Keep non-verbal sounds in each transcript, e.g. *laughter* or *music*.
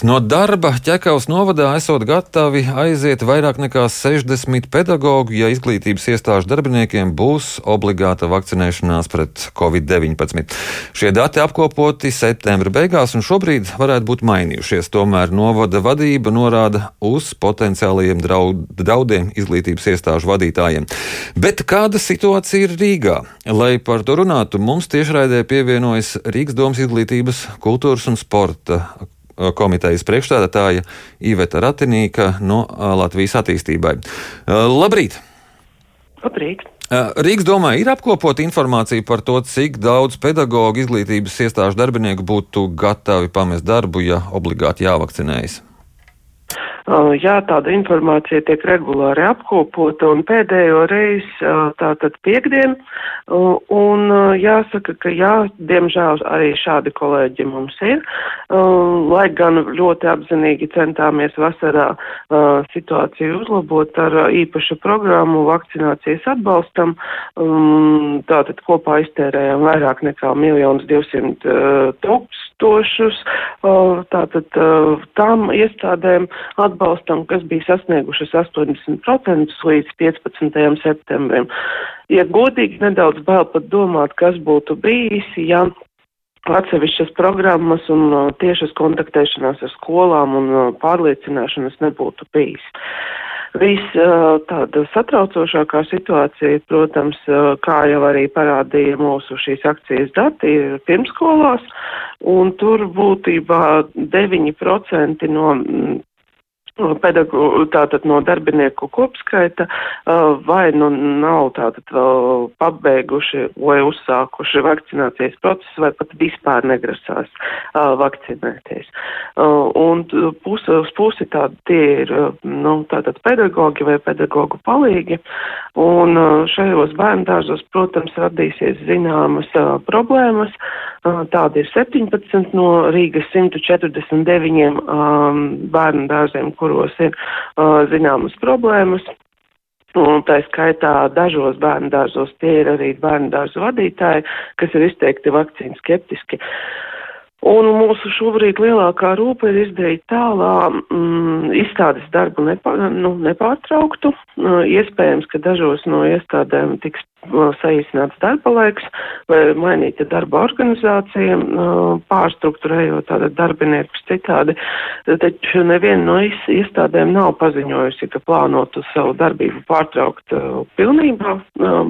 No darba ķekavas novadā esot gatavi aiziet vairāk nekā 60 pedagoģi, ja izglītības iestāžu darbiniekiem būs obligāta vakcinēšanās pret covid-19. Šie dati apkopoti septembra beigās un šobrīd varētu būt mainījušies. Tomēr novada vadība norāda uz potenciālajiem draudiem izglītības iestāžu vadītājiem. Bet kāda situācija ir Rīgā? Lai par to runātu, mums tiešraidē pievienojas Rīgas domas izglītības, kultūras un sporta komitejas priekšstādātāja Iveta Ratinīka no Latvijas attīstībai. Labrīt! Labrīt! Rīgas domā ir apkopot informāciju par to, cik daudz pedagoģu izglītības iestāžu darbinieku būtu gatavi pamest darbu, ja obligāti jāvakcinējas. Jā, tāda informācija tiek regulāri apkopota un pēdējo reizi tātad piekdien. Un jāsaka, ka jā, diemžēl arī šādi kolēģi mums ir. Lai gan ļoti apzinīgi centāmies vasarā situāciju uzlabot ar īpašu programmu vakcinācijas atbalstam. Tātad kopā iztērējām vairāk nekā 1 200 tūkstošus. Tātad tām iestādēm atbalstam kas bija sasniegušas 80% līdz 15. septembrim. Ja godīgi nedaudz bail pat domāt, kas būtu bijis, ja atsevišķas programmas un tiešas kontaktēšanās ar skolām un pārliecināšanas nebūtu bijis. Viss uh, tāda satraucošākā situācija, protams, kā jau arī parādīja mūsu šīs akcijas dati, ir pirmskolās, un tur būtībā 9% no pedagogu, tātad no darbinieku kopskaita, vai nu nav tātad vēl pabeiguši vai uzsākuši vakcinācijas procesu, vai pat vispār negrasās vakcinēties. Un puse uz pusi tādi tie ir, nu, tātad pedagogi vai pedagogu palīgi, un šajos bērndārzos, protams, radīsies zināmas problēmas. Tādi ir 17 no Rīgas 149 bērnu dārziem, kur kuros ir uh, zināmas problēmas. Un tā skaitā dažos bērnu dārzos tie ir arī bērnu dārzu vadītāji, kas ir izteikti vakcīnu skeptiski. Un mūsu šobrīd lielākā rūpa ir izdarīt tā, lai mm, izstādes darbu nepā, nu, nepārtrauktu. Uh, iespējams, ka dažos no iestādēm tiks saīsināts darba laiks vai mainīta darba organizācija, pārstruktūrējot tātad darbiniekus citādi. Taču neviena no iestādēm nav paziņojusi, ka plānotu savu darbību pārtraukt pilnībā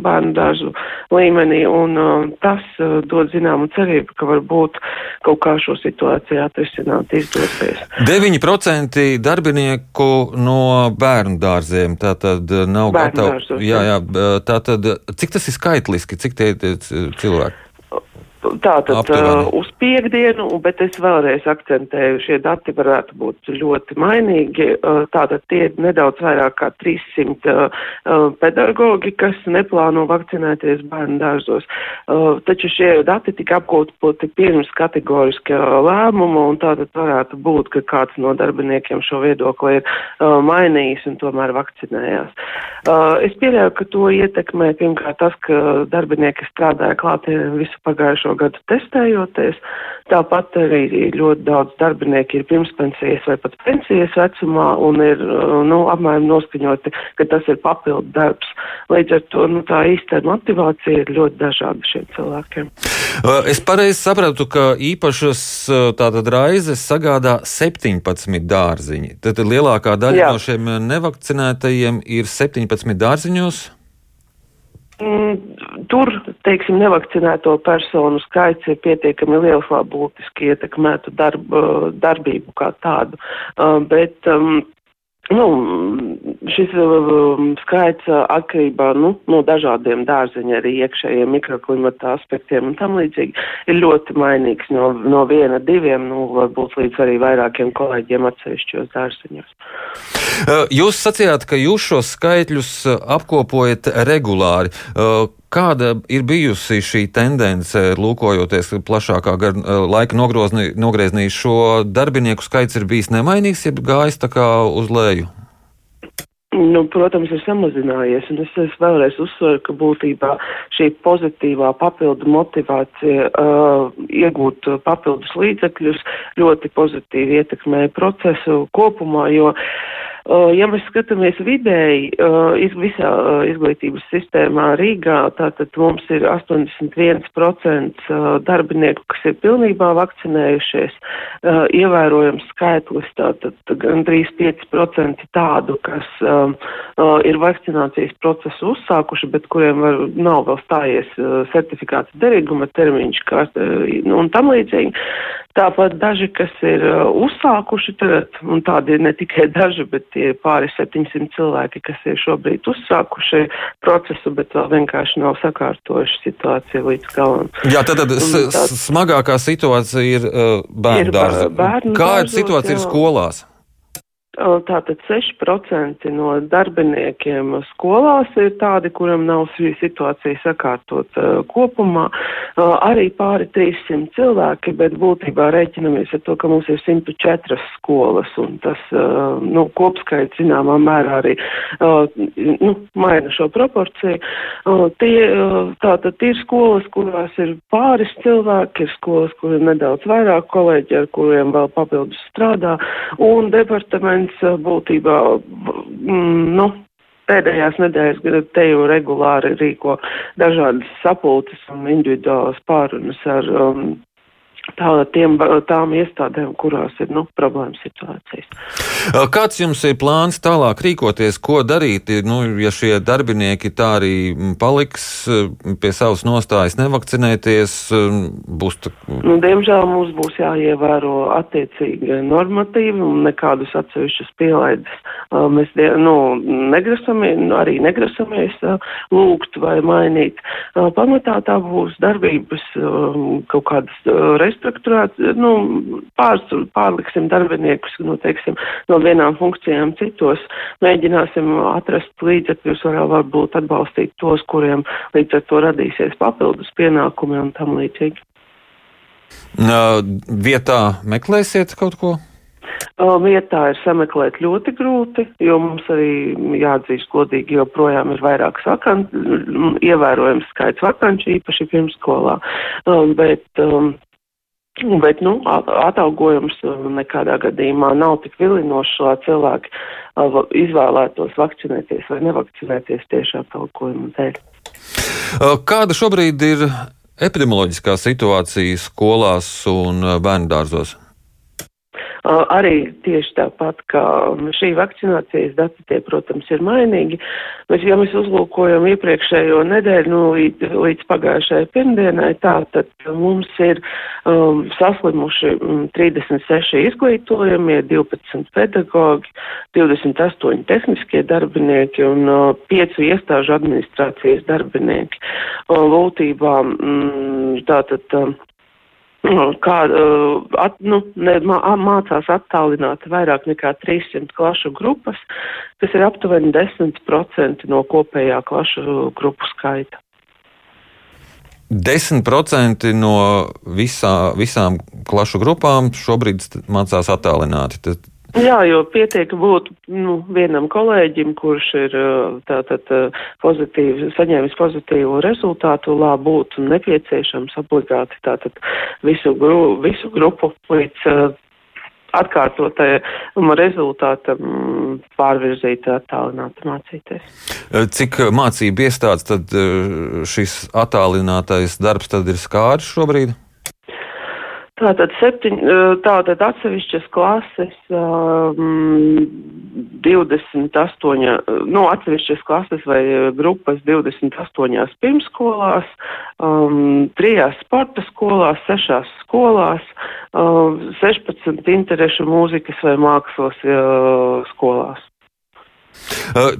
bērnu dārzu līmenī, un tas dod zināmu cerību, ka varbūt kaut kā šo situāciju atrisināt izdosies. 9% darbinieku no bērnu dārziem tātad nav gatavi. Jā, jā, tātad Cik tas ir skaitliski, cik tie ir cilvēki? Tātad Aptuveni. uh, uz piekdienu, bet es vēlreiz akcentēju, šie dati varētu būt ļoti mainīgi. Uh, tātad tie ir nedaudz vairāk kā 300 uh, uh, pedagogi, kas neplāno vakcinēties bērnu dārzos. Taču šie dati tika apkopoti pirms kategoriskā lēmuma, un tātad varētu būt, ka kāds no darbiniekiem šo viedokli ir mainījis un tomēr vakcinējās. Es pieļauju, ka to ietekmē pirmkārt tas, ka darbinieki strādāja klātienē visu pagājušo šo gadu testējoties. Tāpat arī ļoti daudz darbinieku ir pirmspensijas vai pat pensijas vecumā un ir nu, apmēram noskaņoti, ka tas ir papildu darbs. Līdz ar to nu, tā īsta motivācija ir ļoti dažāda šiem cilvēkiem. Es pareizi sapratu, ka īpašas tātad raizes sagādā 17 dārziņi. Tad lielākā daļa Jā. no šiem nevakcinētajiem ir 17 dārziņos. Mm, tur, teiksim, nevakcinēto personu skaits ir pietiekami liels, lai būtiski ietekmētu darb, darbību kā tādu. Uh, bet um, Nu, šis um, skaits uh, atkarībā nu, no dažādiem dārzeņa arī iekšējiem mikroklimata aspektiem un tam līdzīgi ir ļoti mainīgs no, no viena, diviem, nu, varbūt līdz arī vairākiem kolēģiem atsevišķos dārzeņos. Jūs sacījāt, ka jūs šos skaitļus apkopojat regulāri. Kāda ir bijusi šī tendence, lūkojoties plašākā laika nogriezienī, šo darbinieku skaits ir bijis nemainīgs, jeb gājis tā kā uz leju? Nu, protams, ir samazinājies, un es, es vēlreiz uzsveru, ka būtībā šī pozitīvā papildu motivācija uh, iegūt papildus līdzekļus ļoti pozitīvi ietekmē procesu kopumā, jo uh, Ja mēs skatāmies vidēji visā izglītības sistēmā Rīgā, tātad mums ir 81% darbinieku, kas ir pilnībā vakcinējušies, ievērojams skaitlis, tātad gandrīz 5% tādu, kas ir vakcinācijas procesu uzsākuši, bet kuriem var, nav vēl stājies certifikāts derīguma termiņš kā, nu, un tam līdzīgi. Tāpat daži, kas ir uzsākuši tagad, un tādi ne tikai daži, bet tie ir pāri 700 cilvēki, kas ir šobrīd uzsākuši procesu, bet vēl vienkārši nav sakārtojuši situāciju līdz galam. Jā, tad, tad tā, smagākā situācija ir uh, bērnu dārzā. Kāda situācija jā. ir skolās? Tātad 6% no darbiniekiem skolās ir tādi, kuram nav šī situācija sakārtot kopumā. Arī pāri 300 cilvēki, bet būtībā rēķinamies ar to, ka mums ir 104 skolas, un tas nu, kopskaits zināmā mērā arī nu, maina šo proporciju. Tie, tātad ir skolas, kurās ir pāris cilvēki, ir skolas, kur ir nedaudz vairāk kolēģi, ar kuriem vēl papildus strādā, un departaments parlaments būtībā, mm, nu, pēdējās nedēļas te jau regulāri rīko dažādas sapulces un individuālas pārunas ar um, tā, tiem, tām iestādēm, kurās ir nu, problēma situācijas. Kāds jums ir plāns tālāk rīkoties, ko darīt, nu, ja šie darbinieki tā arī paliks pie savas nostājas nevakcinēties? Būs tā... nu, diemžēl mums būs jāievēro attiecīgi normatīvi un nekādus atsevišķus pielaides. Mēs nu, negrasamies, nu, arī negrasamies lūgt vai mainīt. Pamatā tā būs darbības kaut kādas restrikcijas restruktūrēt, nu, pār, pārliksim darbiniekus, nu, teiksim, no vienām funkcijām citos, mēģināsim atrast līdzekļus, varbūt atbalstīt tos, kuriem līdz ar to radīsies papildus pienākumi un tam līdzīgi. Vietā meklēsiet kaut ko? Vietā ir sameklēt ļoti grūti, jo mums arī jāatzīst godīgi, joprojām ir vairākas vakant, ievērojams skaits vakanču, īpaši pirmskolā. Bet um, Bet, nu, atalgojums uh, nekādā gadījumā nav tik vilinošs, lai cilvēki uh, izvēlētos vakcinēties vai nevakcinēties tieši atalgojuma dēļ. Uh, kāda šobrīd ir epidemioloģiskā situācija skolās un bērnu dārzos? Arī tieši tāpat kā šī vakcinācijas dati, tie, protams, ir mainīgi. Bet, ja mēs uzlūkojam iepriekšējo nedēļu nu, līdz, līdz pagājušajai pirmdienai, tā tad mums ir um, saslimuši 36 izglītojumie, 12 pedagogi, 28 tehniskie darbinieki un uh, 5 iestāžu administrācijas darbinieki. Uh, Lūtībā mm, tātad. Um, kā at, nu, ne, mācās attālināt vairāk nekā 300 klašu grupas, kas ir aptuveni 10% no kopējā klašu grupu skaita. 10% no visā, visām klašu grupām šobrīd mācās attālināti. Tad Jā, jo pietiek būt nu, vienam kolēģim, kurš ir tātad pozitīvi, saņēmis pozitīvu rezultātu, lā būtu nepieciešams obligāti tātad visu, gru, visu grupu līdz atkārtotajam rezultātam pārvirzīt, attālināt, mācīties. Cik mācību iestādes tad šis attālinātais darbs tad ir skārs šobrīd? Tātad, septiņ, tātad atsevišķas klases um, 28, nu, atsevišķas klases vai grupas 28 pirmskolās, um, trijās sporta skolās, sešās skolās, um, 16 interešu mūzikas vai mākslas uh, skolās.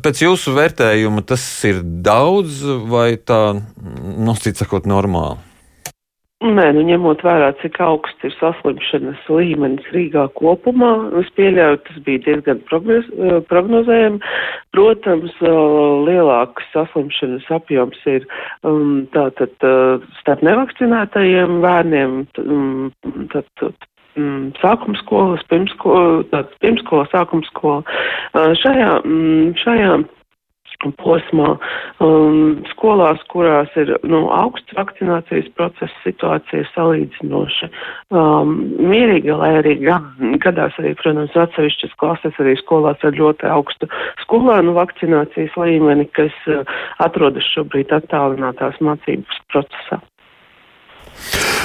Pēc jūsu vērtējuma tas ir daudz vai tā, nu, cits sakot, normāli? Nē, nu ņemot vērā, cik augsts ir saslimšanas līmenis Rīgā kopumā, es pieļauju, tas bija diezgan eh, prognozējami. Protams, eh, lielāks saslimšanas apjoms ir um, tātad eh, starp nevakcinētajiem bērniem, um, mm, sākuma skolas, pirmskola, pirmskola, sākuma skola. Šajā, mm, šajā posmā. Um, skolās, kurās ir nu, augsts vakcinācijas procesa situācija salīdzinoši um, mierīga, lai arī gad, gadās arī, protams, atsevišķas klases arī skolās ar ļoti augstu skolēnu vakcinācijas līmeni, kas uh, atrodas šobrīd attālinātās mācības procesā.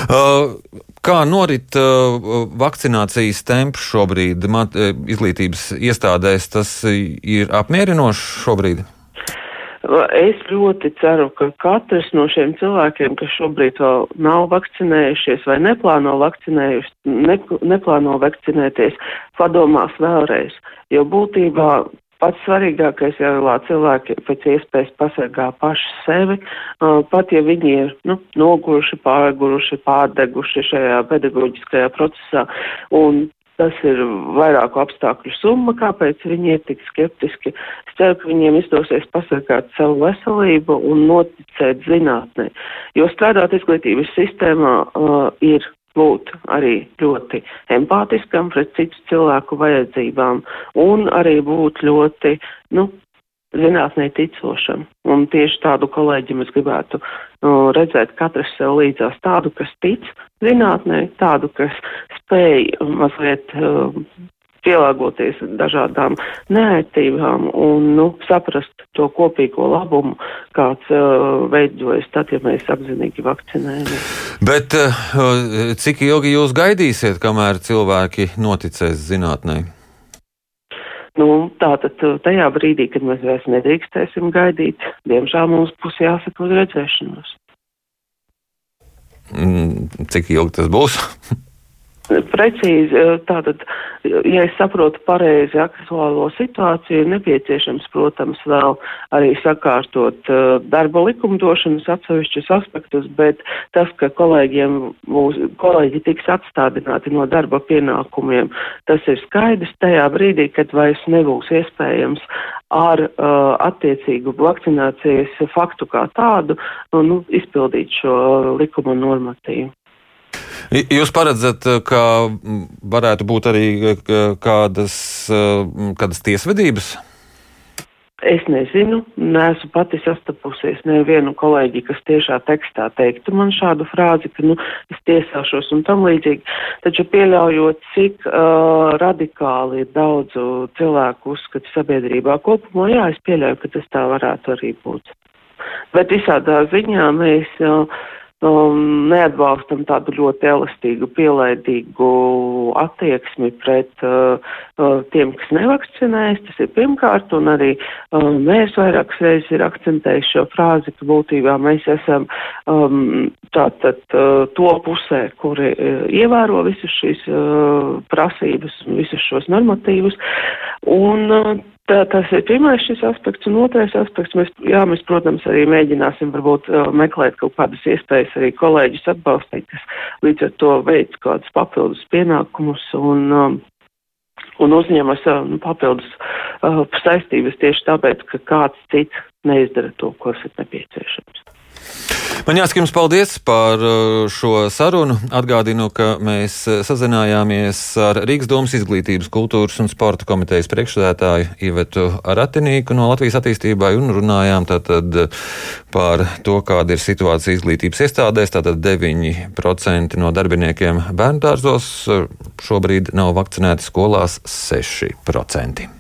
Uh, kā norit uh, vakcinācijas temps šobrīd uh, izglītības iestādēs? Tas ir apmierinoši šobrīd? Es ļoti ceru, ka katrs no šiem cilvēkiem, kas šobrīd vēl nav vakcinējušies vai neplāno, ne, neplāno vakcinēties, padomās vēlreiz. Jo būtībā pats svarīgākais jau ir, lai cilvēki pēc iespējas pasargā paši sevi, pat ja viņi ir nu, noguruši, pārguruši, pārdeguši šajā pedagoģiskajā procesā. Un Tas ir vairāku apstākļu summa, kāpēc viņi ir tik skeptiski. Es ceru, ka viņiem izdosies pasargāt savu veselību un noticēt zinātnē. Jo strādāt izglītības sistēmā uh, ir būt arī ļoti empātiskam pret citu cilvēku vajadzībām un arī būt ļoti, nu, zinātnē ticošam. Un tieši tādu kolēģi mēs gribētu uh, redzēt katrs sev līdzās tādu, kas tic zinātnē, tādu, kas spēj mazliet uh, pielāgoties dažādām neērtībām un nu, saprast to kopīgo labumu, kāds uh, veidojas tad, ja mēs apzinīgi vakcinējamies. Bet uh, cik ilgi jūs gaidīsiet, kamēr cilvēki noticēs zinātnē? Nu, tātad uh, tajā brīdī, kad mēs vairs nedrīkstēsim gaidīt, diemžēl mums būs jāsaka uz redzēšanos. Mm, cik ilgi tas būs? *laughs* Precīzi, eh, tātad, ja es saprotu pareizi aktuālo situāciju, ir nepieciešams, protams, vēl arī sakārtot uh, darba likumdošanas atsevišķus aspektus, bet tas, ka kolēģiem būs, kolēģi tiks atstādināti no darba pienākumiem, tas ir skaidrs tajā brīdī, kad vairs nebūs iespējams ar uh, attiecīgu vakcinācijas faktu kā tādu nu, izpildīt šo likuma normatīvu. Jūs paredzat, eh, ka varētu būt arī eh, kādas, eh, kādas tiesvedības? Es nezinu, neesmu pati sastapusies nevienu kolēģi, kas tiešā tekstā teiktu man šādu frāzi, ka, nu, es tiesāšos un tam līdzīgi. Taču pieļaujot, cik uh, radikāli ir daudzu cilvēku uzskati sabiedrībā kopumā, jā, es pieļauju, ka tas tā varētu arī būt. Bet visādā ziņā mēs. Uh, um, neatbalstam tādu ļoti elastīgu, pielaidīgu attieksmi pret uh, uh, tiem, kas nevakcinējas. Tas ir pirmkārt, un arī uh, mēs vairākas reizes ir akcentējuši šo frāzi, ka būtībā mēs esam um, tātad uh, to pusē, kuri uh, ievēro visas šīs uh, prasības un visus šos normatīvus. Un, uh, Tā, tas ir pirmais šis aspekts, un otrais aspekts, mēs, jā, mēs, protams, arī mēģināsim varbūt meklēt kaut kādas iespējas arī kolēģis atbalstīt, kas līdz ar to veids kādus papildus pienākumus un, un uzņemas uh, papildus saistības tieši tāpēc, ka kāds cits neizdara to, kas ir nepieciešams. Man jāsaka jums paldies par uh, šo sarunu. Atgādinu, ka mēs uh, sazinājāmies ar Rīgas domas izglītības, kultūras un sporta komitejas priekšsēdētāju Ivetu Ratinīku no Latvijas attīstībai un runājām tātad uh, par to, kāda ir situācija izglītības iestādēs. Tātad 9% no darbiniekiem bērnu dārzos šobrīd nav vakcinēti skolās 6%.